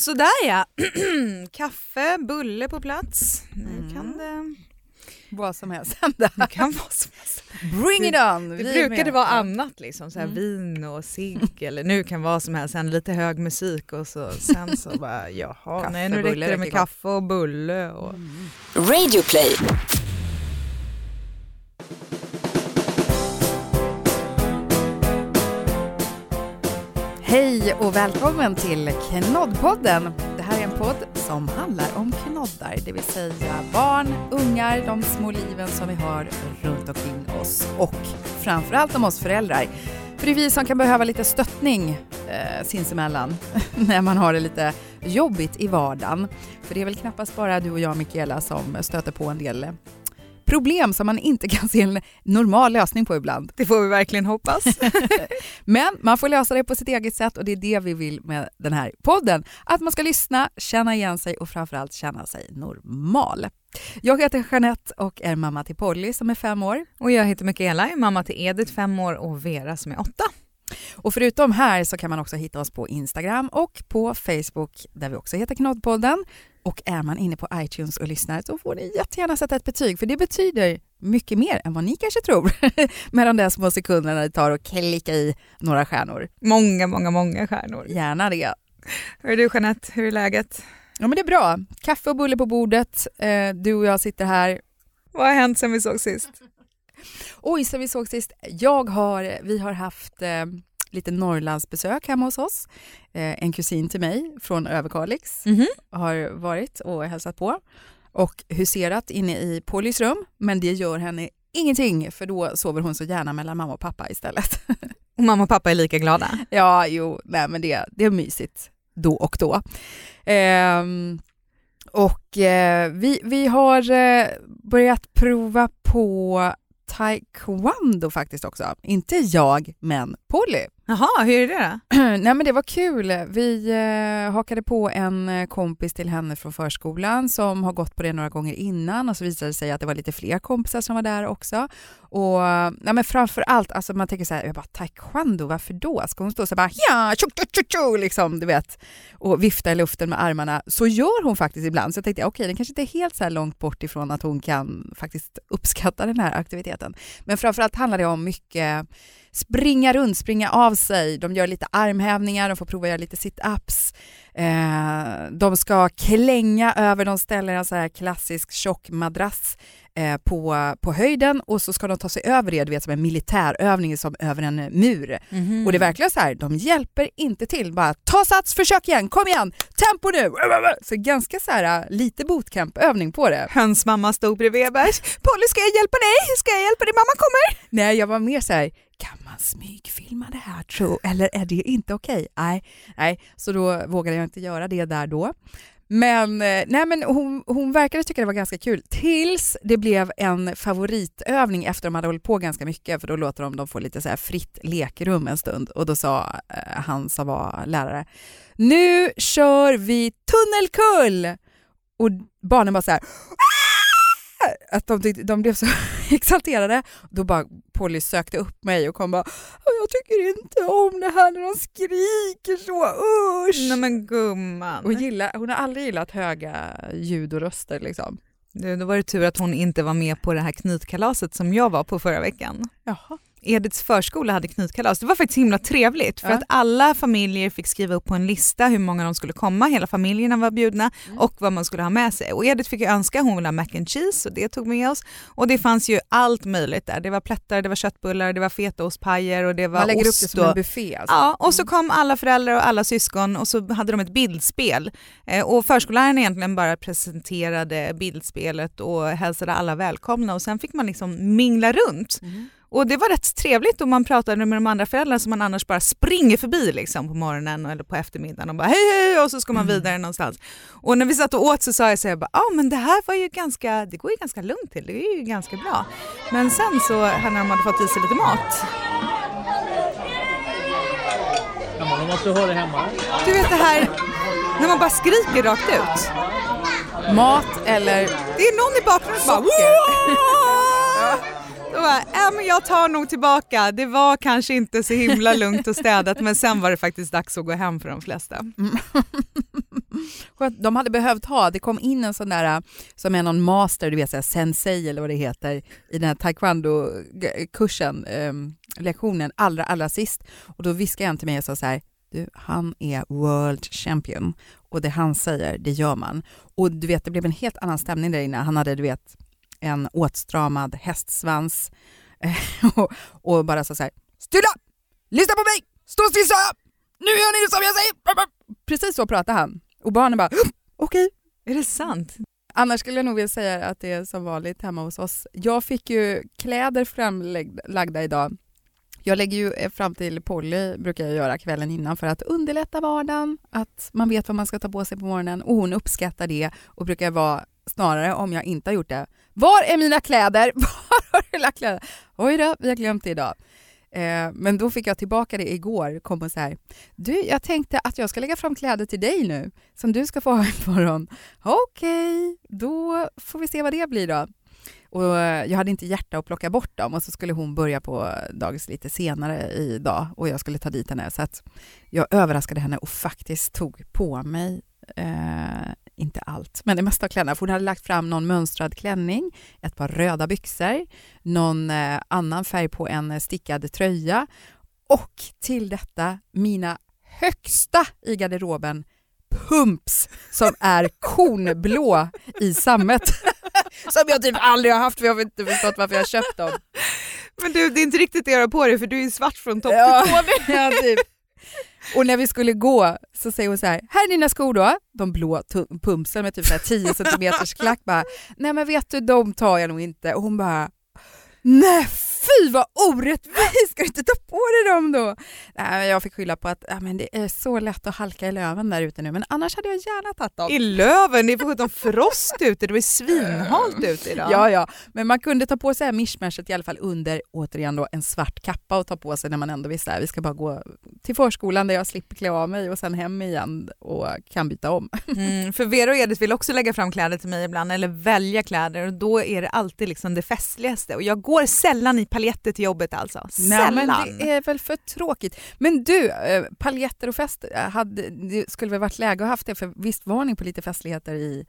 Sådär ja. Kaffe, bulle på plats. Nu Mm. kan det, Vad som helst hända. det kan vara som helst. Bring it on! Det är brukade med. vara annat, liksom, såhär Mm. vin och cigg eller nu kan vara som helst, sen lite hög musik och så, sen så bara jaha, Kaffe, nej nu räcker det med kaffe och bulle. Och... Mm. Radioplay. Hej och välkommen till Knoddpodden. Det här är en podd som handlar om knoddar, det vill säga barn, ungar, de små liven som vi har runt omkring oss och framförallt om oss föräldrar. För det är vi som kan behöva lite stöttning eh, sinsemellan när man har det lite jobbigt i vardagen. För det är väl knappast bara du och jag, Mikaela, som stöter på en del problem som man inte kan se en normal lösning på ibland. Det får vi verkligen hoppas. Men man får lösa det på sitt eget sätt och det är det vi vill med den här podden. Att man ska lyssna, känna igen sig och framförallt känna sig normal. Jag heter Jeanette och är mamma till Polly som är fem år. och jag heter Mikaela, är mamma till Edith fem år och Vera som är åtta. Och förutom här så kan man också hitta oss på Instagram och på Facebook där vi också heter Knoddpodden. Och är man inne på iTunes och lyssnar så får ni jättegärna sätta ett betyg för det betyder mycket mer än vad ni kanske tror med de där små sekunderna det tar att klicka i några stjärnor. Många, många, många stjärnor. Gärna det. Hur är du Jeanette, hur är läget? Ja men det är bra. Kaffe och bulle på bordet. Eh, du och jag sitter här. Vad har hänt sen vi såg sist? Oj, så vi såg sist. Jag har, vi har haft eh, lite Norrlandsbesök hemma hos oss. Eh, en kusin till mig från Överkalix Mhm. har varit och hälsat på och huserat inne i Pollys rum. Men det gör henne ingenting för då sover hon så gärna mellan mamma och pappa istället. Och mamma och pappa är lika glada. ja, jo, nej men det, det är mysigt då och då. Ehm, och eh, vi, vi har eh, börjat prova på taekwondo faktiskt också. Inte jag, men Polly. Jaha, hur är det då? Nej men det var kul. Vi eh, hakade på en eh, kompis till henne från förskolan som har gått på det några gånger innan och så visade det sig att det var lite fler kompisar som var där också. Och nej, men framför allt, alltså man tänker så här, jag bara taekwondo, varför då? Ska hon stå så här bara ja, tjo, tjo, tjo, tjo, liksom, du vet, och vifta i luften med armarna? Så gör hon faktiskt ibland. Så jag tänkte, okej, den kanske inte är helt så här långt bort ifrån att hon kan faktiskt uppskatta den här aktiviteten. Men framför allt handlar det om mycket springa runt, springa av sig. De gör lite armhävningar, de får prova att göra lite sit-ups. Eh, de ska klänga över, de ställer en så här klassisk tjock madrass eh, på, på höjden och så ska de ta sig över det, du vet som en militärövning som över en mur. Mhm. Och det är verkligen så här, de hjälper inte till, bara ta sats, försök igen, kom igen, tempo nu! Så ganska så här lite bootcampövning på det. Hönsmamma stod bredvid och bara Polly ska jag hjälpa dig? Ska jag hjälpa dig? Mamma kommer! Nej, jag var mer så här, kan man smygfilma det här tro? Eller är det inte okej? Nej, nej, så då vågade jag inte göra det där då. Men, eh, nej, men hon, hon verkade tycka det var ganska kul tills det blev en favoritövning efter de hade hållit på ganska mycket för då låter de dem få lite så här fritt lekrum en stund och då sa eh, han som var lärare nu kör vi tunnelkull! Och barnen bara så här att de, tyckte- de blev så exalterade. Då bara Polly sökte upp mig och kom bara jag tycker inte om det här när de skriker så, usch! Nej men gumman. Och gilla, hon har aldrig gillat höga ljud och röster liksom. Du, då var det tur att hon inte var med på det här knytkalaset som jag var på förra veckan. Jaha. Ediths förskola hade knytkalas. Det var faktiskt himla trevligt för Ja. att alla familjer fick skriva upp på en lista hur många de skulle komma, hela familjerna var bjudna Mm. och vad man skulle ha med sig. Och Edith fick ju önska, hon ville ha mac and cheese och det tog med oss. Och det fanns ju allt möjligt där. Det var plättar, det var köttbullar, det var fetaostpajer och det var Man lägger upp ost det som och... en buffé alltså. Ja, och så kom alla föräldrar och alla syskon och så hade de ett bildspel. Eh, och förskolläraren egentligen bara presenterade bildspelet och hälsade alla välkomna och sen fick man liksom mingla runt. Mm. Och det var rätt trevligt och man pratade med de andra föräldrarna som man annars bara springer förbi liksom på morgonen eller på eftermiddagen och bara hej hej och så ska man Mm. vidare någonstans. Och när vi satt och åt så sa jag så här, ja ah, men det här var ju ganska, det går ju ganska lugnt till, det är ju ganska bra. Men sen så, när de hade fått i sig lite mat, de måste ha det hemma. du vet det här när man bara skriker rakt ut. Mat eller Det är någon i bakgrunden som bara. Och bara, äh, men jag tar nog tillbaka. Det var kanske inte så himla lugnt och städat men sen var det faktiskt dags att gå hem för de flesta. De hade behövt ha, det kom in en sån där äh, som är någon master, du vet sensei eller vad det heter i den här taekwondo-kursen, eh, lektionen allra allra sist och då viskade en till mig och sa så här, du, han är world champion och det han säger, det gör man. Och du vet, det blev en helt annan stämning där inne. Han hade, du vet, en åtstramad hästsvans och, och bara sa så här, stilla, lyssna på mig, stå still sa jag, nu gör ni det som jag säger. Precis så pratade han. Och barnen bara, okej. Är det sant? Annars skulle jag nog vilja säga att det är som vanligt hemma hos oss. Jag fick ju kläder framlagda idag. Jag lägger ju eh, fram till Polly, brukar jag göra kvällen innan för att underlätta vardagen, att man vet vad man ska ta på sig på morgonen och hon uppskattar det och brukar vara snarare om jag inte har gjort det. Var är mina kläder? Var har du lagt kläder? Oj då, vi har glömt det idag. Eh, men då fick jag tillbaka det igår, kom och så här, du jag tänkte att jag ska lägga fram kläder till dig nu som du ska få ha imorgon. Okej, okay, då får vi se vad det blir då. Och eh, jag hade inte hjärta att plocka bort dem och så skulle hon börja på dagis lite senare idag och jag skulle ta dit henne så att jag överraskade henne och faktiskt tog på mig eh, inte allt, men det mesta av kläderna. För hon hade lagt fram någon mönstrad klänning, ett par röda byxor, någon eh, annan färg på en stickad tröja och till detta mina högsta i garderoben pumps som är kornblå i sammet. som jag typ aldrig har haft för jag har inte förstått varför jag köpt dem. Men du, det är inte riktigt det du har på dig för du är svart från topp ja, till tå. ja, typ. Och när vi skulle gå så säger hon så här, här är dina skor då, de blå pumpsen med typ så här 10 centimeters klack bara, nej men vet du de tar jag nog inte. Och hon bara, nej fy vad orättvist, ska du inte ta på dig dem då? Nej, jag fick skylla på att ja, men det är så lätt att halka i löven där ute nu, men annars hade jag gärna tagit dem. I löven? Det är för sjutton frost ute, det var svinhalt ute idag. Ja, ja, men man kunde ta på sig mishmashet i alla fall under, återigen då, en svart kappa och ta på sig när man ändå visste att vi ska bara gå till förskolan där jag slipper klä av mig och sen hem igen och kan byta om. Mm, för Vera och Edith vill också lägga fram kläder till mig ibland, eller välja kläder och då är det alltid liksom det festligaste och jag går sällan i paljetter till jobbet alltså. Sällan. Nej, men det är väl för tråkigt. Men du, eh, paljetter och fest, eh, hade, det skulle väl varit läge att haft det för visst var ni på lite festligheter i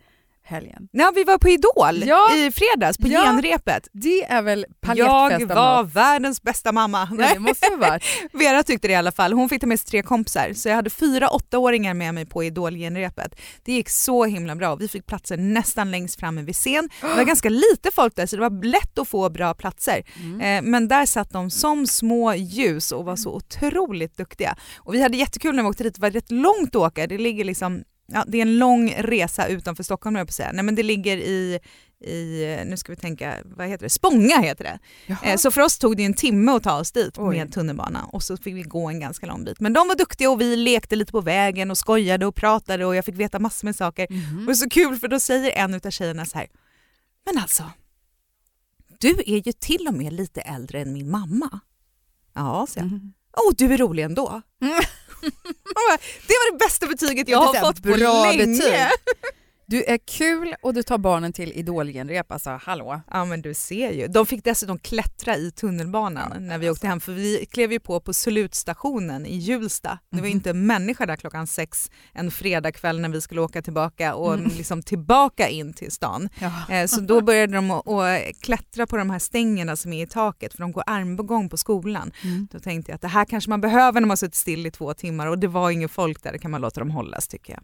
helgen? Ja, vi var på Idol ja. i fredags på ja. genrepet. Det är väl Jag var världens bästa mamma. Nej, det måste det vara. Vera tyckte det i alla fall. Hon fick ta med sig tre kompisar så jag hade fyra åttaåringar med mig på Idol-genrepet. Det gick så himla bra. Vi fick platser nästan längst framme vid scen. Det var ganska lite folk där så det var lätt att få bra platser. Mm. Eh, men där satt de som små ljus och var så otroligt duktiga. Och vi hade jättekul när vi åkte dit. Det var rätt långt att åka. Det ligger liksom Ja, det är en lång resa utanför Stockholm jag på säga. Nej men det ligger i, i, nu ska vi tänka, vad heter det, Spånga heter det. Eh, så för oss tog det en timme att ta oss dit Oj. med tunnelbana och så fick vi gå en ganska lång bit. Men de var duktiga och vi lekte lite på vägen och skojade och pratade och jag fick veta massor med saker. Mm. Och så kul för då säger en av tjejerna så här, men alltså, du är ju till och med lite äldre än min mamma. Ja, så jag. Mm. Oh, du är rolig ändå. Mm. Det var det bästa betyget jag har fått på länge. Betyg. Du är kul och du tar barnen till idolgenrep, alltså hallå. Ja men du ser ju. De fick dessutom klättra i tunnelbanan ja, när vi alltså. åkte hem för vi klev ju på på slutstationen i Hjulsta. Det var mhm. inte en människa där klockan sex en fredagkväll när vi skulle åka tillbaka och mm. liksom tillbaka in till stan. Ja. Eh, så då började de att klättra på de här stängerna som är i taket för de går armbågång på skolan. Mm. Då tänkte jag att det här kanske man behöver när man suttit still i två timmar och det var ingen folk där, det kan man låta dem hållas tycker jag.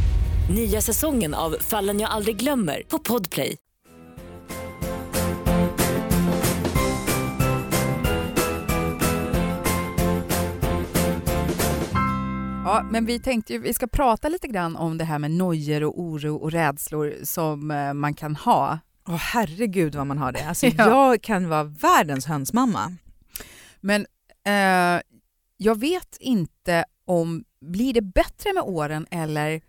Nya säsongen av Fallen jag aldrig glömmer på Podplay. Ja, men vi tänkte ju vi ska prata lite grann om det här med nojer och oro och rädslor som eh, man kan ha. Åh herregud vad man har det. Alltså, ja. Jag kan vara världens hönsmamma. Men eh, jag vet inte om, blir det bättre med åren eller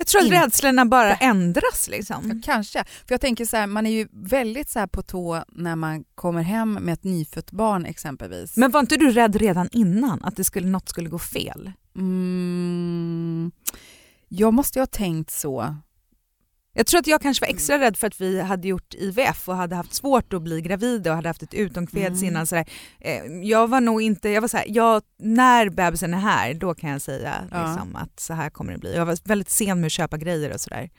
Jag tror att Inte. rädslorna bara ändras Ja, liksom. kanske. För jag tänker så här, man är ju väldigt så här på tå när man kommer hem med ett nyfött barn exempelvis. Men var inte du rädd redan innan att det skulle, något skulle gå fel? Mm, jag måste ju ha tänkt så. Jag tror att jag kanske var extra rädd för att vi hade gjort IVF och hade haft svårt att bli gravida och hade haft ett utomkveds Mm. innan. Sådär. Eh, Jag var nog inte, jag var såhär, jag, när bebisen är här då kan jag säga Ja. liksom, att så här kommer det bli. Jag var väldigt sen med att köpa grejer och sådär.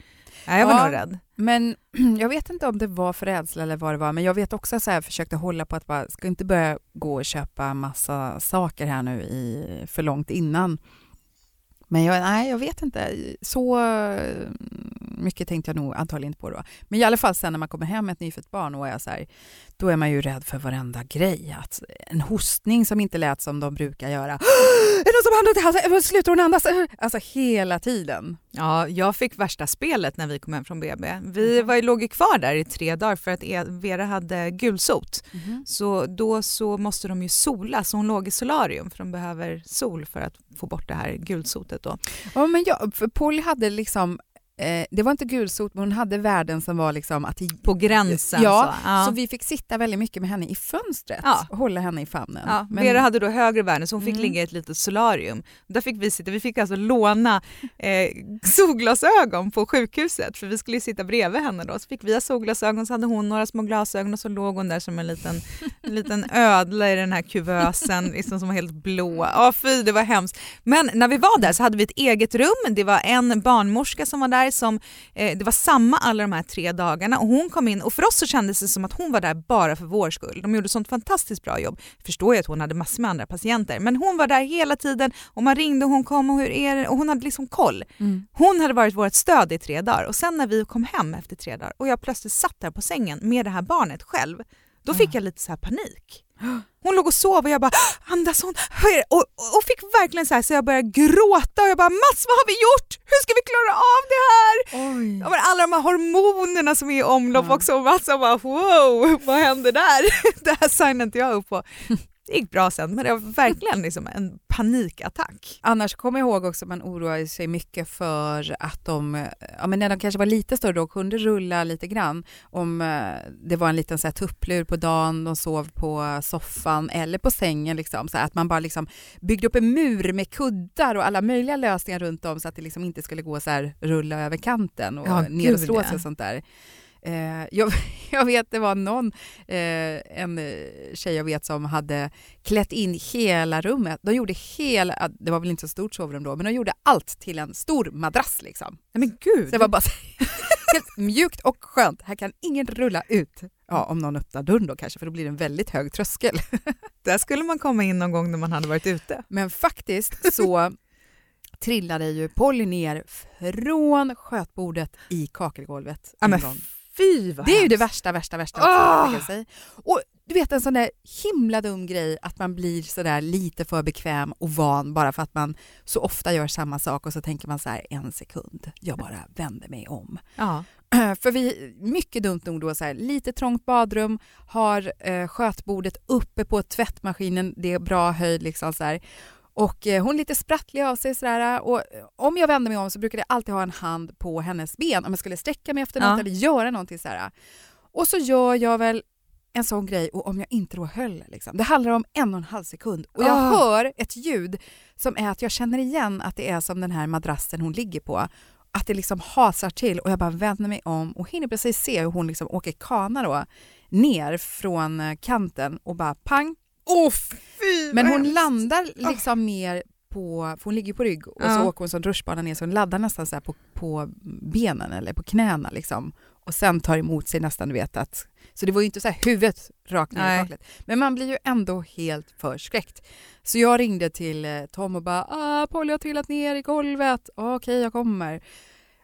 Ja, jag var Ja. nog rädd. Men jag vet inte om det var för rädsla eller vad det var, men jag vet också så här, försökte hålla på att bara, ska inte börja gå och köpa massa saker här nu i, för långt innan. Men jag, nej, jag vet inte. Så eh, mycket tänkte jag nog antagligen inte på då. Men i alla fall sen när man kommer hem med ett nyfött barn och är så här, då är man ju rädd för varenda grej. Att en hostning som inte lät som de brukar göra. Är det någon som andas i halsen? Slutar hon andas? Alltså hela tiden. Ja, jag fick värsta spelet när vi kom hem från BB. Vi var, ju- låg ju kvar där i tre dagar för att E- Vera hade gulsot. Så då så måste de ju sola, så hon låg i solarium för de behöver sol för att få bort det här gulsotet då. Ja, men jag, för Polly hade liksom, eh, det var inte gulsot, men hon hade värden som var liksom att... På gränsen. Ja, så. Ja. Så vi fick sitta väldigt mycket med henne i fönstret Ja. och hålla henne i famnen. Ja, Men- Vera hade då högre värden så hon fick Mm. ligga i ett litet solarium. Där fick vi sitta, vi fick alltså låna eh, solglasögon på sjukhuset för vi skulle sitta bredvid henne då. Så fick vi ha solglasögon så hade hon några små glasögon och så låg hon där som en liten, en liten ödla i den här kuvösen liksom, som var helt blå. Ja fy det var hemskt. Men när vi var där så hade vi ett eget rum. Det var en barnmorska som var där som eh, det var samma alla de här tre dagarna och hon kom in och för oss så kändes det som att hon var där bara för vår skull. De gjorde sånt fantastiskt bra jobb. Jag förstår ju att hon hade massor med andra patienter men hon var där hela tiden och man ringde och hon kom och hur är det? Och hon hade liksom koll. Mm. Hon hade varit vårt stöd i tre dagar och sen när vi kom hem efter tre dagar och jag plötsligt satt där på sängen med det här barnet själv, då fick jag lite så här panik. Hon låg och sov och jag bara andas hon? Vad är det?" Och, och, och fick verkligen så här så jag började gråta och jag bara Mats vad har vi gjort? Hur ska vi klara av det här? Oj. Men alla de här hormonerna som är i omlopp Ja. också och Mats bara wow vad hände där? Det här signade inte jag upp på. Det gick bra sen men det var verkligen liksom en panikattack. Annars kommer jag ihåg också att man oroade sig mycket för att de, ja men när de kanske var lite större och kunde rulla lite grann, om eh, det var en liten så här tupplur på dagen, de sov på soffan eller på sängen, liksom, så här, att man bara liksom byggde upp en mur med kuddar och alla möjliga lösningar runt om så att det liksom inte skulle gå så här rulla över kanten och Ja, ner och slå sig och sånt där. Eh, jag, jag vet det var någon, eh, en eh, tjej jag vet som hade klätt in hela rummet. De gjorde hela, det var väl inte så stort sovrum då, men de gjorde allt till en stor madrass liksom. Nej men gud. Så det var bara helt mjukt och skönt. Här kan ingen rulla ut. Ja, om någon öppnar dörren då kanske, för då blir det en väldigt hög tröskel. Där skulle man komma in någon gång när man hade varit ute. Men faktiskt så trillade ju Polly ner från skötbordet i kakelgolvet. Ja. Fy vad Det är ju det hemskt. värsta, värsta, värsta. Ah! man tänka sig. Och du vet en sån där himla dum grej att man blir sådär lite för bekväm och van bara för att man så ofta gör samma sak och så tänker man så här en sekund, jag bara vänder mig om. Ja. För vi, mycket dumt nog då, så här, lite trångt badrum, har eh, skötbordet uppe på tvättmaskinen, det är bra höjd liksom så här. Och eh, hon är lite sprattlig av sig sådär och eh, om jag vänder mig om så brukar jag alltid ha en hand på hennes ben om jag skulle sträcka mig efter något Ja. eller göra någonting sådär. Och så gör jag väl en sån grej och om jag inte då höll liksom. Det handlar om en och en halv sekund och jag Ah. hör ett ljud som är att jag känner igen att det är som den här madrassen hon ligger på. Att det liksom hasar till och jag bara vänder mig om och hinner precis se hur hon liksom åker kana då ner från eh, kanten och bara pang. Åh fy Men hon landar liksom mer på, för hon ligger på rygg och så åker hon som rutschbana ner så hon laddar nästan så här på, på benen eller på knäna liksom. Och sen tar emot sig nästan, du vet att, så det var ju inte så här huvudet rakt ner i kaklet. Men man blir ju ändå helt förskräckt. Så jag ringde till eh, Tom och bara ah, Polly har trillat ner i golvet, ah, okej jag kommer.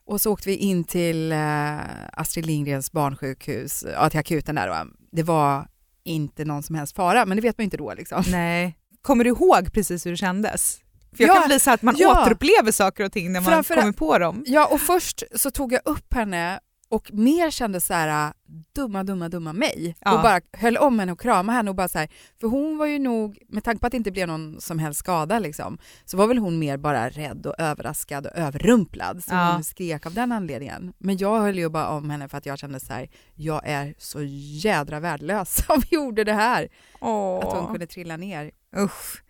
Och så åkte vi in till eh, Astrid Lindgrens barnsjukhus, ja, till akuten där då. Det var inte någon som helst fara, men det vet man inte då liksom. Nej. Kommer du ihåg precis hur det kändes? För jag Ja, kan bli så att man ja. återupplever saker och ting när man kommer på dem. Ja, och först så tog jag upp henne och mer kände så här dumma, dumma, dumma mig Ja. och bara höll om henne och kramade henne och bara så här, för hon var ju nog, med tanke på att det inte blev någon som helst skada liksom, så var väl hon mer bara rädd och överraskad och överrumplad så Ja. hon skrek av den anledningen. Men jag höll ju bara om henne för att jag kände så här, jag är så jädra värdelös som gjorde det här. Att hon kunde trilla ner. Usch.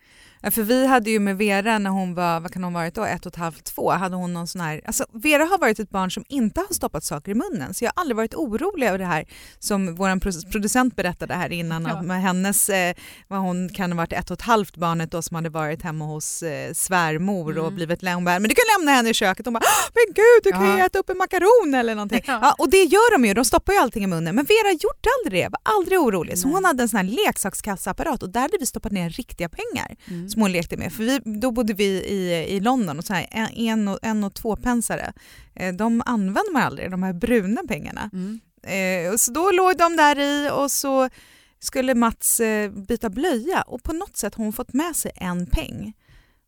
Ja, för vi hade ju med Vera när hon var, vad kan hon varit då, ett och ett halvt, två, hade hon någon sån här, alltså Vera har varit ett barn som inte har stoppat saker i munnen så jag har aldrig varit orolig över det här som vår producent berättade här innan Ja. med hennes, eh, vad hon kan ha varit ett och ett halvt barnet då som hade varit hemma hos eh, svärmor och Mm. blivit lämnad, men du kan lämna henne i köket hon bara "Ah, men gud du kan ju Ja. äta upp en makaron eller någonting. Ja. Ja. och det gör de ju, de stoppar ju allting i munnen men Vera gjorde aldrig det, var aldrig orolig så Nej. hon hade en sån här leksakskassaapparat och där hade vi stoppat ner riktiga pengar Mm. Som hon lekte med. För vi, då bodde vi i, i London och så här, en, och, en och två pensare, eh, de använder man aldrig, de här bruna pengarna. Mm. Eh, så då låg de där i och så skulle Mats eh, byta blöja och på något sätt har hon fått med sig en peng.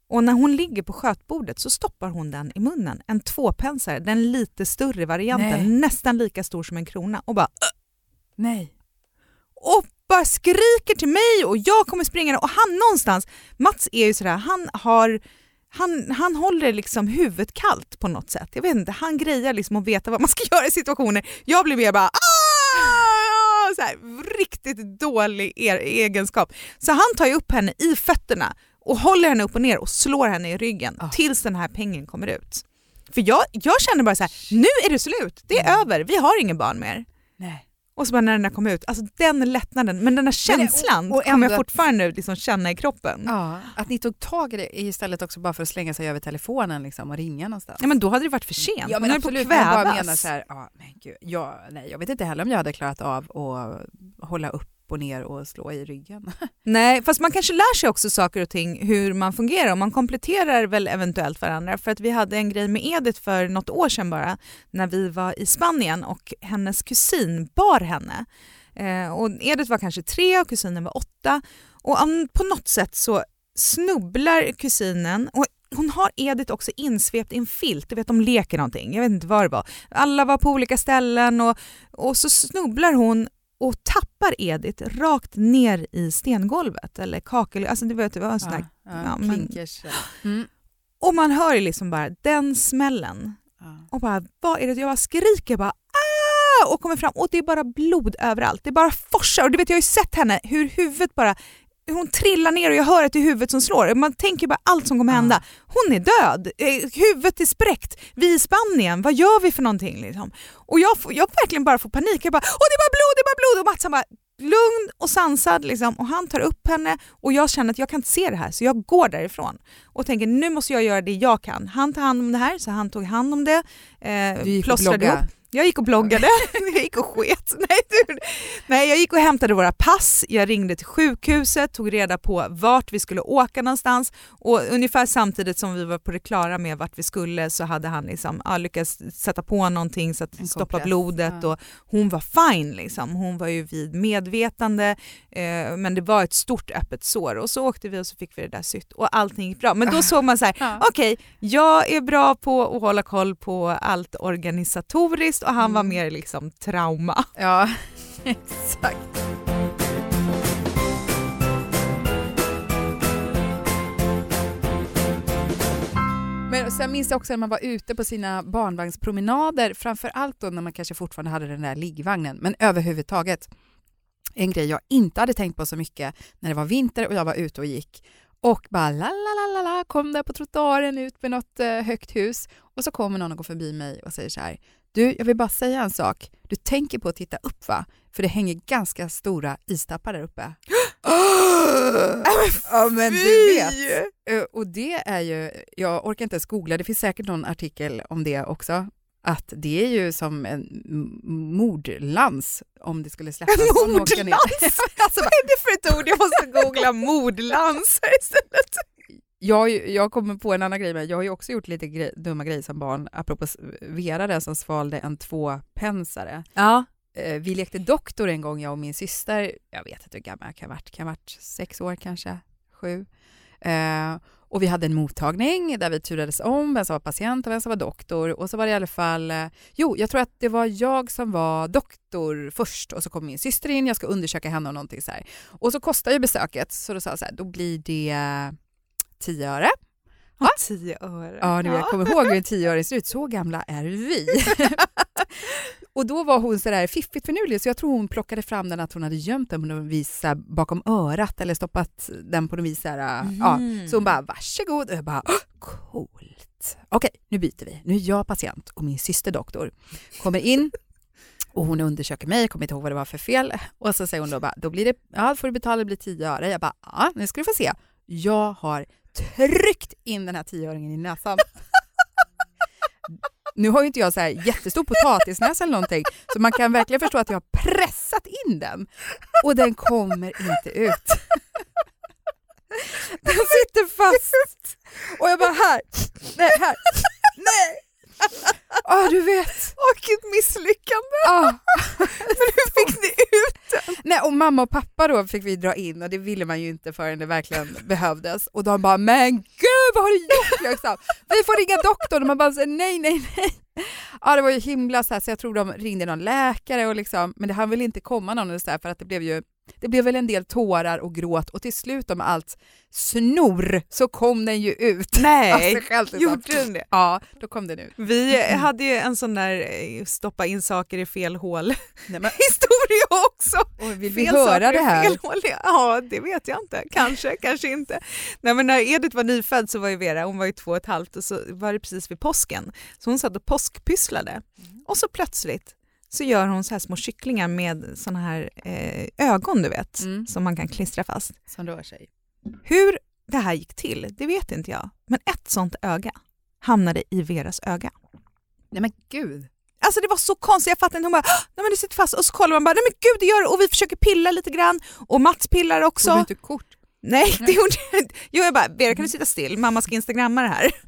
Och när hon ligger på skötbordet så stoppar hon den i munnen, en tvåpensare, den lite större varianten, Nej. nästan lika stor som en krona och bara Nej. och bara skriker till mig och jag kommer springa och han någonstans, Mats är ju sådär, han har han, han håller liksom huvudet kallt på något sätt. Jag vet inte, han grejar liksom att veta vad man ska göra i situationer. Jag blir mer bara "Ah!" så här, riktigt dålig egenskap. Så han tar ju upp henne i fötterna och håller henne upp och ner och slår henne i ryggen Ah. tills den här pengen kommer ut. För jag, jag känner bara så här, nu är det slut, det är över, vi har ingen barn mer. Nej. Och så bara när den där kom ut, alltså den lättnaden, men den Men det- känslan och- och kommer jag att- fortfarande liksom känna i kroppen. Ja. Ja, att ni tog tag i det istället också bara för att slänga sig över telefonen liksom och ringa någonstans. men då hade det varit för sent. Ja men höll på att absolut, men jag bara kvävas. menar så här, ja, nej, gud, jag, nej, jag vet inte heller om jag hade klarat av att hålla upp och ner och slå i ryggen. Nej, fast man kanske lär sig också saker och ting hur man fungerar och man kompletterar väl eventuellt varandra. För att vi hade en grej med Edith för något år sedan bara när vi var i Spanien och hennes kusin bar henne. Eh, och Edith var kanske tre och kusinen var åtta och på något sätt så snubblar kusinen och hon har Edith också insvept i en filt, du vet de leker någonting, jag vet inte vad det var. Alla var på olika ställen och, och så snubblar hon och tappar Edith rakt ner i stengolvet eller kakel, alltså du vet det var en sån där, ja, ja, men- klinkers. Mm. och man hör ju liksom bara den smällen Ja. och bara vad är det, jag bara skriker bara ah! och kommer fram och det är bara blod överallt, det bara forsar och du vet jag har ju sett henne hur huvudet bara hon trillar ner och jag hör att det är huvudet som slår. Man tänker bara allt som kommer hända. Hon är död, eh, huvudet är spräckt, vi är i Spanien, vad gör vi för någonting? Liksom? Och jag, får, jag verkligen bara får panik, jag bara åh det är bara blod, det är bara blod och Mats han bara lugn och sansad liksom. och han tar upp henne och jag känner att jag kan inte se det här så jag går därifrån och tänker nu måste jag göra det jag kan. Han tar hand om det här så han tog hand om det, eh, plåstrade ihop. Jag gick och bloggade, jag gick och sket. Nej, du. Nej, jag gick och hämtade våra pass, jag ringde till sjukhuset, tog reda på vart vi skulle åka någonstans och ungefär samtidigt som vi var på det klara med vart vi skulle så hade han liksom, ja, lyckats sätta på någonting så att stoppa blodet ja. och hon var fine liksom. Hon var ju vid medvetande eh, men det var ett stort öppet sår och så åkte vi och så fick vi det där sytt och allting gick bra. Men då såg man så här, Ja. okej, jag är bra på att hålla koll på allt organisatoriskt och han var Mm. mer liksom trauma. Ja, exakt. Men sen minns jag också när man var ute på sina barnvagnspromenader, framför allt då när man kanske fortfarande hade den där liggvagnen, men överhuvudtaget. En grej jag inte hade tänkt på så mycket när det var vinter och jag var ute och gick och bara la la la la la kom där på trottoaren ut med något eh, högt hus och så kommer någon och går förbi mig och säger så här du, jag vill bara säga en sak. Du tänker på att titta upp va? För det hänger ganska stora istappar där uppe. ja men du vet. Eh, Och det är ju, jag orkar inte ens googla, det finns säkert någon artikel om det också. Att det är ju som en mordlans om det skulle släppas. ner. Mordlans? alltså, vad är det för ett ord? Jag måste googla mordlans här istället. Jag, jag kommer på en annan grej, men jag har ju också gjort lite grej, dumma grejer som barn, apropå Vera där som svalde en tvåpensare. Ja. Eh, Vi lekte doktor en gång, jag och min syster. Jag vet inte hur gammal jag kan ha varit. Kan ha varit sex år kanske, sju. Eh, Och vi hade en mottagning där vi turades om vem som var patient och vem som var doktor. Och så var det i alla fall, eh, jo, jag tror att det var jag som var doktor först och så kom min syster in, jag ska undersöka henne och någonting så här. Och så kostar ju besöket, så då sa jag så här, då blir det 10 öre. Ja, tio öre. Ja, nu, jag kommer ihåg hur en tioöring ser ut. Så gamla är vi. och då var hon så där fiffigt finurlig så jag tror hon plockade fram den att hon hade gömt den på något vis bakom örat eller stoppat den på något vis. Så, här, ja. så hon bara varsågod och jag bara coolt. Okej, nu byter vi. Nu är jag patient och min syster doktor kommer in och hon undersöker mig, jag kommer inte ihåg vad det var för fel. Och så säger hon då bara, då blir det, ja får du betala, det blir 10 öre. Jag bara, ja nu ska du få se. Jag har tryckt in den här tioöringen i näsan. Nu har ju inte jag så här jättestor potatisnäsa eller någonting, så man kan verkligen förstå att jag har pressat in den och den kommer inte ut. Den sitter fast. Och jag bara här, nej här, nej. Ja, du vet. Vilket misslyckande! Ah. Men hur fick ni ut den? Nej, och mamma och pappa då fick vi dra in och det ville man ju inte förrän det verkligen behövdes. Och de bara, men gud vad har du gjort liksom? Vi får ringa doktorn och man bara, nej, nej, nej. Ja, det var ju himla så här, så jag tror de ringde någon läkare och liksom, men det hann väl inte komma någon så här, för att det blev ju det blev väl en del tårar och gråt och till slut om allt snor så kom den ju ut. Nej, liksom. gjorde den det? Ja, då kom den ut. Vi hade ju en sån där eh, stoppa in saker i fel hål Nej, men, historia också. och vill vi Fel höra det här? Fel hål. Ja, det vet jag inte. Kanske, kanske inte. Nej, men när Edith var nyfödd så var ju Vera, hon var ju två och ett halvt och så var det precis vid påsken. Så hon satt och påskpysslade Mm. och så plötsligt så gör hon så här små kycklingar med såna här eh, ögon du vet, Mm. som man kan klistra fast. Som rör sig. Hur det här gick till, det vet inte jag. Men ett sånt öga hamnade i Veras öga. Nej men gud. Alltså det var så konstigt, jag fattade inte. Hon bara nej men det sitter fast och så kollar man bara nej men gud det gör det och vi försöker pilla lite grann och Mats pillar också. Tog du inte kort? Nej det gjorde jag inte. Jo jag bara Vera kan du sitta still, mamma ska instagramma det här.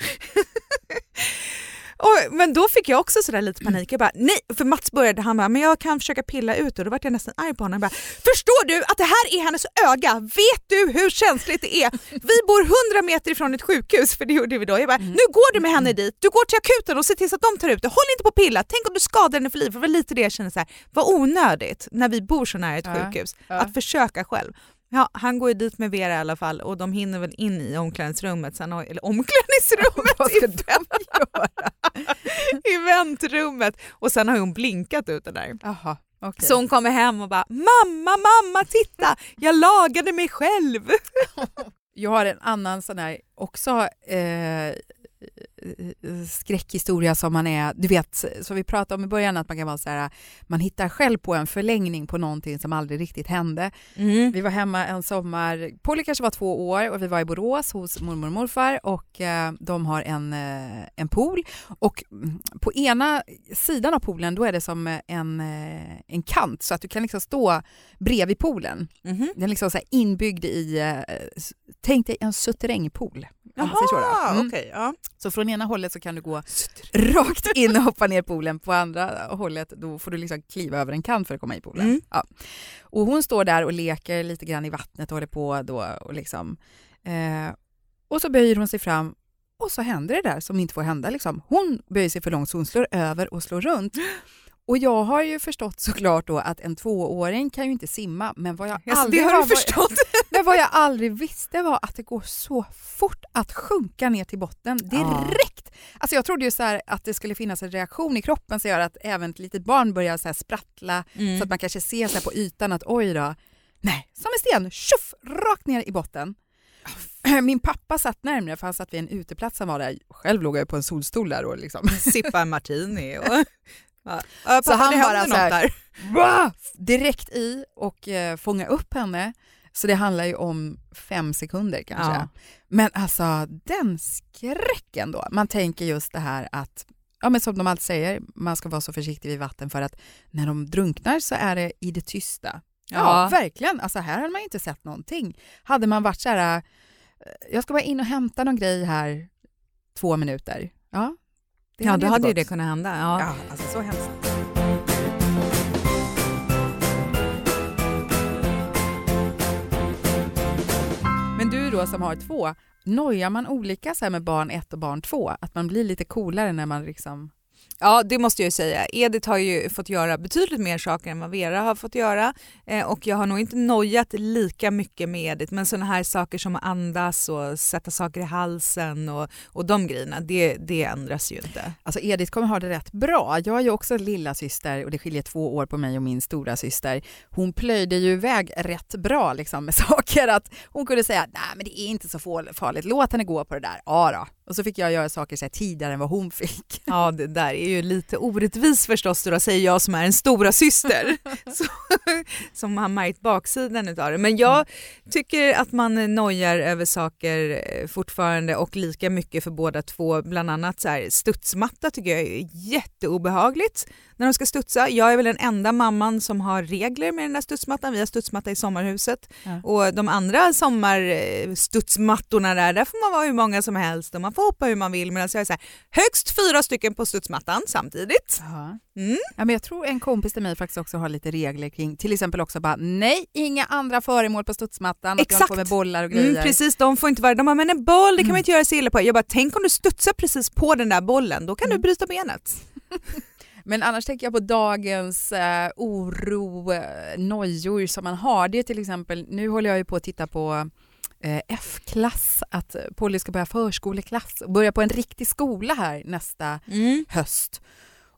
Och, men då fick jag också sådär lite panik. Jag bara, nej, för Mats började, han bara, men jag kan försöka pilla ut och då vart jag nästan arg på honom. Jag bara, Förstår du att det här är hennes öga? Vet du hur känsligt det är? Vi bor 100 meter ifrån ett sjukhus, för det gjorde vi då. Jag bara, nu går du med henne dit, du går till akuten och ser till så att de tar ut det. Håll inte på att pilla, tänk om du skadar henne för livet. Det var lite det jag kände, så här, vad onödigt när vi bor så nära ett Ja, sjukhus, ja. att försöka själv. Ja, han går ju dit med Vera i alla fall och de hinner väl in i omklädningsrummet, sen har, eller omklädningsrummet, Vad ska i eventrummet och sen har hon blinkat ut det där. Jaha, okej. Så hon kommer hem och bara “mamma, mamma, titta, jag lagade mig själv”. Jag har en annan sån här också eh, skräckhistoria som man är, du vet, som vi pratade om i början, att man kan vara så här, man hittar själv på en förlängning på någonting som aldrig riktigt hände. Vi var hemma en sommar, Polly kanske var två år och vi var i Borås hos mormor och morfar och eh, de har en, eh, en pool och mm, på ena sidan av poolen då är det som en, eh, en kant så att du kan liksom stå bredvid poolen. Mhm. Den är liksom så inbyggd i, eh, tänk dig en suterrängpool. säger så. Jaha, Mm. okej. ja. Så från ena hållet så kan du gå rakt in och hoppa ner i poolen, på andra hållet då får du liksom kliva över en kant för att komma i poolen. Mm. Ja. Och hon står där och leker lite grann i vattnet och håller på då och liksom. Eh, och så böjer hon sig fram och så händer det där som inte får hända. Liksom. Hon böjer sig för långt så hon slår över och slår runt. Och jag har ju förstått såklart då att en tvååring kan ju inte simma, men vad jag Alltså, aldrig har har förstått. men vad jag aldrig visste var att det går så fort att sjunka ner till botten direkt. Alltså jag trodde ju så här att det skulle finnas en reaktion i kroppen som gör att även ett litet barn börjar så sprattla Mm. så att man kanske ser så på ytan att oj då, nej, som en sten, tjoff, rakt ner i botten. Min pappa satt närmare för han satt vid en uteplats han var där. Själv låg jag på en solstol där och liksom Sippa en martini och... Ja. Så han bara så här- direkt i och eh, fånga upp henne. Så det handlar ju om fem sekunder kanske. Ja. Men alltså den skräcken då. Man tänker just det här att, ja men som de alltid säger, man ska vara så försiktig vid vatten för att när de drunknar så är det i det tysta. Ja, Ja. verkligen. Alltså här hade man ju inte sett någonting. Hade man varit så här, eh, jag ska bara in och hämta någon grej här två minuter. Ja, det Ja, då hade ju det kunnat hända. Ja. Ja, alltså så hemskt. Men du då som har två, Nojar man olika så med barn ett och barn två? Att man blir lite coolare när man liksom... Ja, det måste jag ju säga. Edith har ju fått göra betydligt mer saker än vad Vera har fått göra eh, och jag har nog inte nojat lika mycket med Edith men sådana här saker som att andas och sätta saker i halsen och, och de grejerna, det, det ändras ju inte. Alltså Edith kommer ha det rätt bra. Jag är ju också lilla syster och det skiljer två år på mig och min stora syster. Hon plöjde ju iväg rätt bra liksom med saker. Att hon kunde säga nej men det är inte så farligt, låt henne gå på det där. Ja då. Och så fick jag göra saker så tidigare än vad hon fick. Ja, det där är ju lite orättvis förstås då, säger jag som är en stora syster så, som har märkt baksidan utav det. Men jag tycker att man nojar över saker eh, fortfarande och lika mycket för båda två. Bland annat så här, studsmatta tycker jag är jätteobehagligt när de ska studsa. Jag är väl den enda mamman som har regler med den där studsmattan. Vi har studsmatta i sommarhuset Ja. och de andra sommarstudsmattorna där, där får man vara hur många som helst och man får hoppa hur man vill medan jag är så här, högst fyra stycken på studsmattan samtidigt. Mm. Ja, men jag tror en kompis till mig faktiskt också har lite regler kring till exempel också bara nej, inga andra föremål på studsmattan. Att Exakt. jag håller på med bollar och grejer. Mm, precis, de får inte vara De bara, men en boll det kan Mm. man inte göra sig illa på. Jag bara, tänk om du studsar precis på den där bollen, då kan Mm. du bryta benet. Men annars tänker jag på dagens eh, oro, eh, nojor som man har. Det är till exempel, nu håller jag ju på att titta på eh, F-klass, att Polly ska börja förskoleklass och börja på en riktig skola här nästa höst.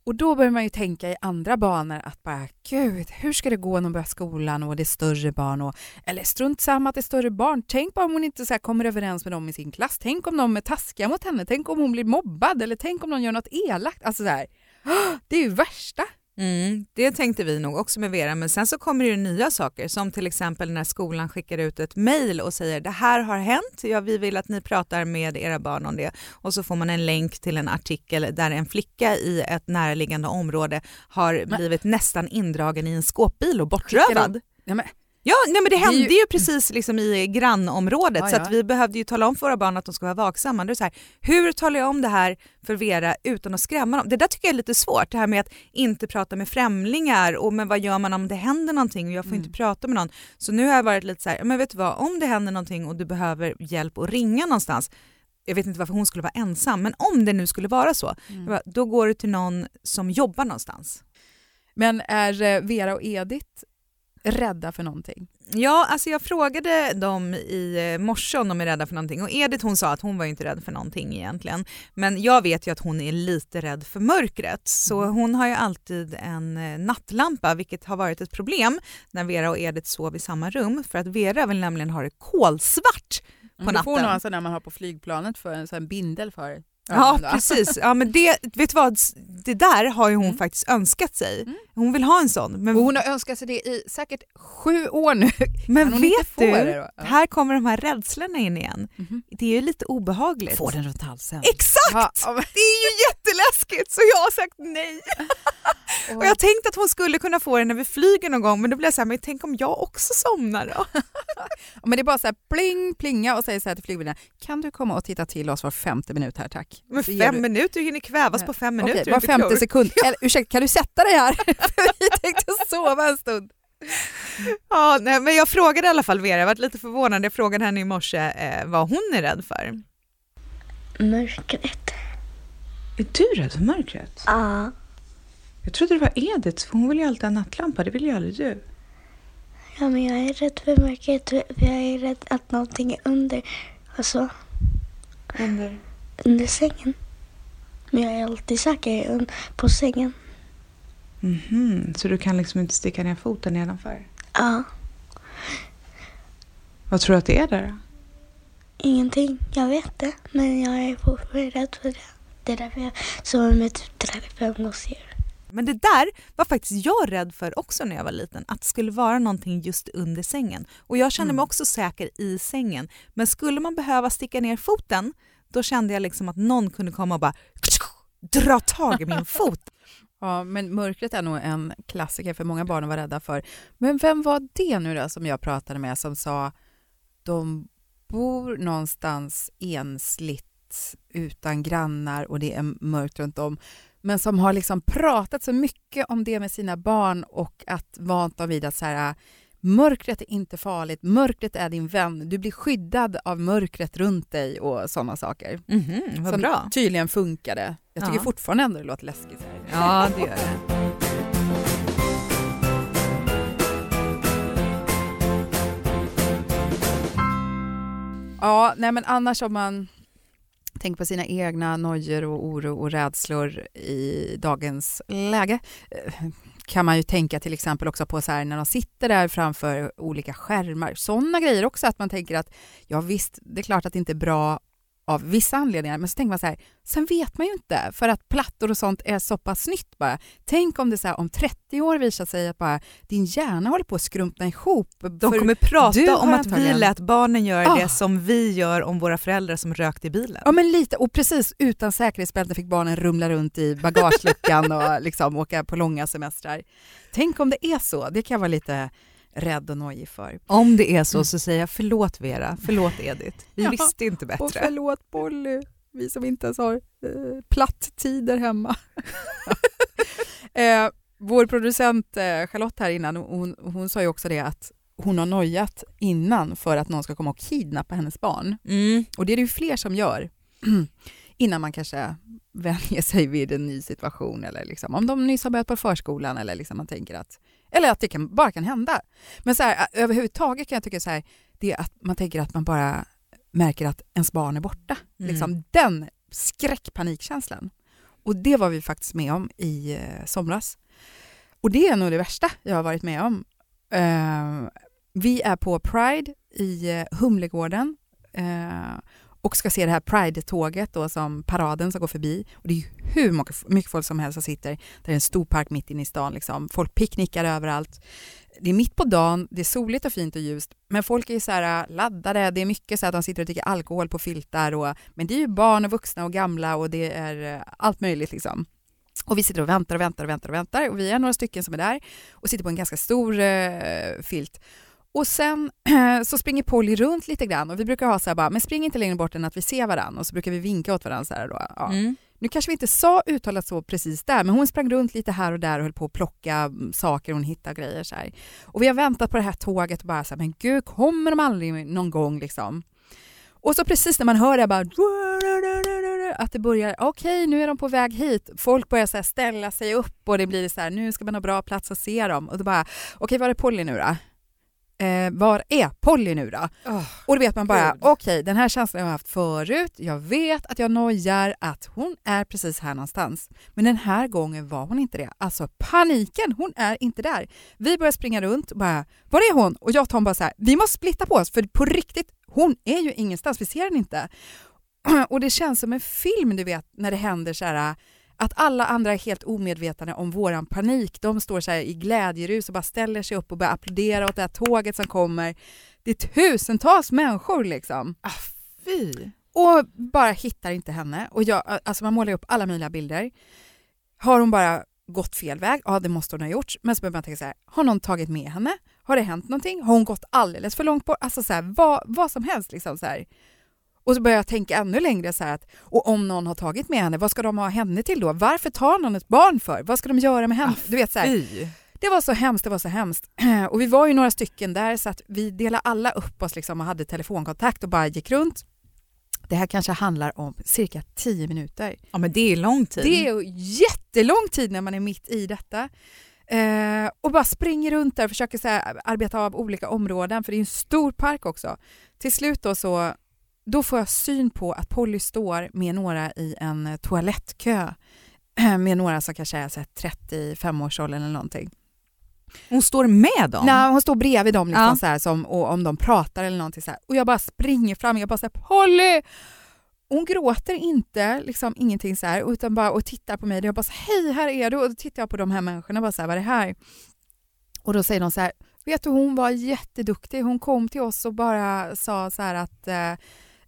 Och då börjar man ju tänka i andra banor att bara gud, hur ska det gå när hon börjar skolan och det är större barn och eller strunt samma att det är större barn. Tänk bara om hon inte så kommer överens med dem i sin klass. Tänk om de är taskiga mot henne. Tänk om hon blir mobbad eller tänk om någon gör något elakt. Alltså så här, det är ju värsta. Mm, det tänkte vi nog också med Vera, men sen så kommer det ju nya saker som till exempel när skolan skickar ut ett mejl och säger det här har hänt, ja, vi vill att ni pratar med era barn om det och så får man en länk till en artikel där en flicka i ett närliggande område har blivit nästan indragen i en skåpbil och bortrövad. Ja, men, Ja, nej, men det hände ju- ju... precis liksom i grannområdet Ja, så vi behövde ju tala om för våra barn att de ska vara vaksamma. Det är så här, hur talar jag om det här för Vera utan att skrämma dem? Det där tycker jag är lite svårt, det här med att inte prata med främlingar och men vad gör man om det händer någonting och jag får Mm. inte prata med någon. Så nu har jag varit lite så här, men vet du vad, om det händer någonting och du behöver hjälp att ringa någonstans, jag vet inte varför hon skulle vara ensam, men om det nu skulle vara så, Mm. bara, då går du till någon som jobbar någonstans. men är eh, Vera och Edith rädda för någonting? Ja, alltså jag frågade dem i eh, morse om de är rädda för någonting och Edith hon sa att hon var inte rädd för någonting egentligen. Men jag vet ju att hon är lite rädd för mörkret så hon har ju alltid en eh, nattlampa vilket har varit ett problem när Vera och Edith sov i samma rum för att Vera vill nämligen ha det kolsvart på Du får natten. nog en sån där man har på flygplanet för en sån bindel för Ja va? precis, ja, men det, vet du vad? det där har ju hon Mm. faktiskt önskat sig. Mm. Hon vill ha en sån. Men, Och hon har önskat sig det i säkert sju år nu. men vet du? Ja. här kommer de här rädslorna in igen. Mhm. Det är ju lite obehagligt. Få den runt halsen. Exakt! Ja, ja, men- Det är ju jätteläskigt så jag har sagt nej. Och jag tänkte att hon skulle kunna få det när vi flyger någon gång men då blev jag så här, men tänk om jag också somnar då? Ja, Men det är bara så här pling, plinga och säger så här till flygvärdinnan, kan du komma och titta till oss var femte minut här tack? Men fem du- minuter, du hinner kvävas på fem minuter. Okej, var femte sekund. Eller, ursäkta, kan du sätta dig här? Vi tänkte sova en stund. Ja, nej, men jag frågade i alla fall Vera, jag var lite förvånad, jag frågade henne i morse eh, vad hon är rädd för. Mörkret. Är du rädd för mörkret? Ja. Jag trodde det var Edith, för hon vill ju alltid ha nattlampa, det vill ju aldrig du. ja, men jag är rädd för mörkret. för Jag är rädd att någonting är under. Alltså, Under? under sängen. Men jag är alltid säker på sängen. Mhm, så du kan liksom inte sticka ner foten nedanför? Ja. Vad tror du att det är där då? Ingenting. Jag vet det. Men jag är fortfarande rädd för det. Det är därför jag sover med typ 35 gosedjur. Men det där var faktiskt jag rädd för också när jag var liten, att det skulle vara någonting just under sängen. Och jag kände mig också säker i sängen. Men skulle man behöva sticka ner foten, då kände jag liksom att någon kunde komma och bara dra tag i min fot. Ja, men mörkret är nog en klassiker för många barn vara rädda för. Men vem var det nu då som jag pratade med som sa de bor någonstans ensligt utan grannar och det är mörkt runt om men som har liksom pratat så mycket om det med sina barn och att vant dem vid att så här, Mörkret är inte farligt, mörkret är din vän. Du blir skyddad av mörkret runt dig och sådana saker. Mhm, vad Som bra. tydligen funkade. Jag tycker Ja. fortfarande ändå det låter läskigt. Ja, det gör det. Ja, nej men annars om man tänker på sina egna nojor och oro och rädslor i dagens läge eh, kan man ju tänka till exempel också på så här när de sitter där framför olika skärmar. Sådana grejer också att man tänker att ja visst, det är klart att det inte är bra av vissa anledningar, men så tänker man så här, sen vet man ju inte för att plattor och sånt är så pass nytt bara. Tänk om det så här, om 30 år visar sig att bara din hjärna håller på att skrumpna ihop. De kommer prata om att vi antagligen- lät barnen göra Ah. det som vi gör om våra föräldrar som rökte i bilen. Ja men lite, och precis utan säkerhetsbälte fick barnen rumla runt i bagageluckan och liksom åka på långa semestrar. Tänk om det är så, det kan vara lite rädd och nojig för. Om det är så så säger jag förlåt Vera, förlåt Edith. Vi Ja, visste inte Och bättre. förlåt Polly, vi som inte ens har eh, platt-tider hemma. eh, vår producent eh, Charlotte här innan, hon, hon sa ju också det att hon har nojat innan för att någon ska komma och kidnappa hennes barn. Mm. Och det är det ju fler som gör innan man kanske vänjer sig vid en ny situation eller liksom, om de nyss har börjat på förskolan eller liksom man tänker att eller att det kan, bara kan hända. Men så här, överhuvudtaget kan jag tycka så här, det är att man tänker att man bara märker att ens barn är borta. Mm. Liksom den skräckpanikkänslan. Och det var vi faktiskt med om i eh, somras. Och det är nog det värsta jag har varit med om. Eh, vi är på Pride i eh, Humlegården eh, och ska se det här Pride-tåget då som paraden som går förbi. Och det är hur mycket- mycket folk som helst som sitter. Det är en stor park mitt inne i stan. Liksom. Folk picknickar överallt. Det är mitt på dagen, det är soligt och fint och ljust, men folk är så här äh, laddade. Det är mycket så att de sitter och dricker alkohol på filtar. Och, men det är ju barn och vuxna och gamla och det är äh, allt möjligt. Liksom. Och vi sitter och väntar och väntar och väntar och väntar och vi är några stycken som är där och sitter på en ganska stor eh, filt. Och sen så springer Polly runt lite grann och vi brukar ha så här bara, men spring inte längre bort än att vi ser varandra och så brukar vi vinka åt varandra så här då. Ja. Mm. Nu kanske vi inte sa uttalat så precis där, men hon sprang runt lite här och där och höll på att plocka mm, saker hon hittade grejer så här. Och vi har väntat på det här tåget och bara så här, men gud, kommer de aldrig någon gång liksom? Och så precis när man hör det bara att det börjar, okej nu är de på väg hit. Folk börjar så ställa sig upp och det blir så här, nu ska man ha bra plats att se dem. Och då bara, okej var är Polly nu då? Eh, var är Polly nu då? Åh, Och då vet man bara, okej den här känslan jag har haft förut, jag vet att jag nojar att hon är precis här någonstans. Men den här gången var hon inte det. Alltså paniken, hon är inte där. Vi börjar springa runt och bara, var är hon? Och jag och Tom bara så här, vi måste splitta på oss för på riktigt, hon är ju ingenstans, vi ser den inte. Och det känns som en film du vet när det händer så här att alla andra är helt omedvetna om våran panik. De står så här i glädjerus och bara ställer sig upp och börjar applådera åt det här tåget som kommer. Det är tusentals människor liksom. ah, fy. Och bara hittar inte henne. Och jag, alltså man målar upp alla möjliga bilder. Har hon bara gått fel väg? Ja, det måste hon ha gjort. Men så börjar man tänka så här, har någon tagit med henne? Har det hänt någonting? Har hon gått alldeles för långt bort? Alltså så här, vad, vad som helst liksom så här. Och så börjar jag tänka ännu längre så här att, och om någon har tagit med henne, vad ska de ha henne till då? Varför tar någon ett barn för? Vad ska de göra med henne? Ah, Du vet så här, det var så hemskt, det var så hemskt. Och vi var ju några stycken där så att vi delade alla upp oss liksom och hade telefonkontakt och bara gick runt. Det här kanske handlar om cirka 10 minuter. Ja men det är lång tid. Det är jättelång tid när man är mitt i detta. Eh, och bara springer runt där och försöker så här, arbeta av olika områden för det är en stor park också. Till slut då så då får jag syn på att Polly står med några i en toalettkö med några som kanske är så här 35-årsåldern eller någonting. Hon står med dem? Nej, hon står bredvid dem liksom Ja. så här, som, och om de pratar eller någonting så här. Och jag bara springer fram, jag bara säger Polly! Hon gråter inte, liksom ingenting så här, utan bara och tittar på mig. Och jag bara så, hej här är du! Och då tittar jag på de här människorna och bara så här, vad är det här? Och då säger de så här, vet du hon var jätteduktig. Hon kom till oss och bara sa så här att eh,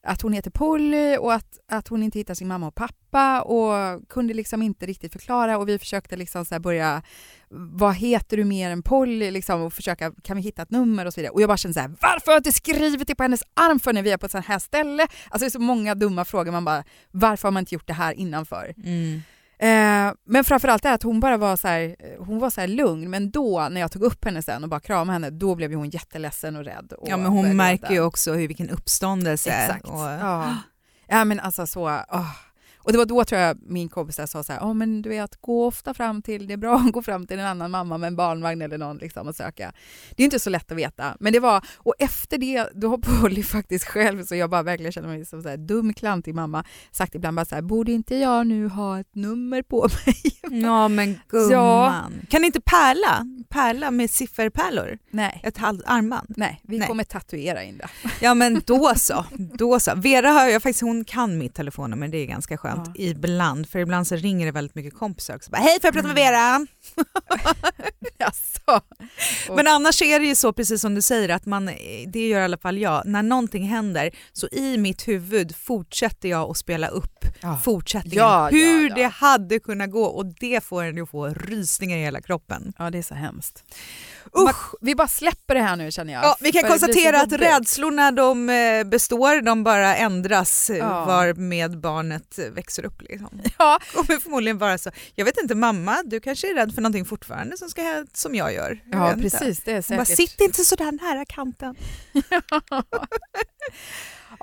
att hon heter Polly och att, att hon inte hittar sin mamma och pappa och kunde liksom inte riktigt förklara och vi försökte liksom så här börja vad heter du mer än Polly liksom och försöka kan vi hitta ett nummer och så vidare. Och jag bara kände så här varför har jag inte skrivit det på hennes arm för när vi är på ett sånt här ställe? Alltså det är så många dumma frågor man bara varför har man inte gjort det här innanför? Mm. Eh, men framförallt är att hon bara var så här, hon var så här lugn, men då när jag tog upp henne sen och bara kramade henne, då blev hon jätteledsen och rädd. Och Ja men hon märker ju också hur, vilken uppståndelse. Exakt. Och, Ja. ja men alltså så, åh. Och det var då tror jag min kompis där sa så här, oh, men du vet, gå ofta fram till, det är bra att gå fram till en annan mamma med en barnvagn eller någon liksom och söka. Det är inte så lätt att veta, men det var, och efter det, då har Polly faktiskt själv, så jag bara verkligen känner mig som så här dum, klantig mamma, sagt ibland bara så här, borde inte jag nu ha ett nummer på mig? Ja men gumman. Kan ni inte pärla? Pärla med sifferpärlor? Nej. Ett halvt armband? Nej, vi Nej. kommer tatuera in det. Ja men då så. då så. Vera har jag faktiskt, hon kan mitt telefonnummer, det är ganska skönt Ja. ibland. För ibland så ringer det väldigt mycket kompisar också. Bara, Hej får jag prata med Vera? Alltså. Och- Men annars är det ju så precis som du säger att man, det gör i alla fall jag, när någonting händer så i mitt huvud fortsätter jag att spela upp Ja. fortsättningen. Ja, hur det hade kunnat gå och det får en att få rysningar i hela kroppen. Ja, det är så hemskt. Usch, vi bara släpper det här nu känner jag. Ja, vi kan För konstatera att rädslorna de eh, består, de bara ändras eh, Ja. var med barnet eh, växer upp. Liksom. Ja. kommer förmodligen vara så. Jag vet inte, mamma, du kanske är rädd för någonting fortfarande som, ska, som jag gör. Jag Ja, vet inte. precis. Det är Hon Bara, säkert. sitt inte så där nära kanten.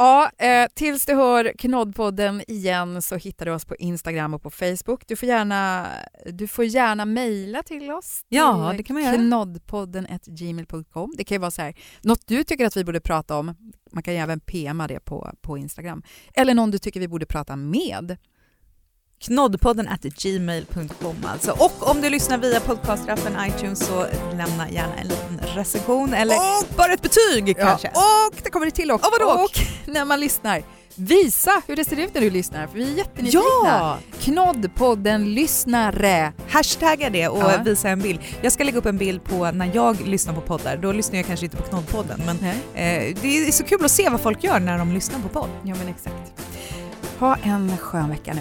Ja, eh, tills du hör Knoddpodden igen så hittar du oss på Instagram och på Facebook. Du får gärna, du får gärna mejla till oss. Ja, det kan man göra. Knoddpodden gmail.com. Det kan ju vara så här, något du tycker att vi borde prata om. Man kan ju även PMa det på, på Instagram. Eller någon du tycker vi borde prata med. Knoddpodden at gmail.com alltså. Och om du lyssnar via podcastrappen iTunes så lämna gärna en liten recension eller bara ett betyg kanske. och det kommer det till också. Och vadå? Och när man lyssnar, visa hur det ser ut när du lyssnar. För vi är jättenyfikna. Ja! Knoddpodden lyssnare. Hashtagga det och Ja. visa en bild. Jag ska lägga upp en bild på när jag lyssnar på poddar. Då lyssnar jag kanske inte på Knoddpodden men eh, det är så kul att se vad folk gör när de lyssnar på podd. Ja men exakt. Ha en skön vecka nu.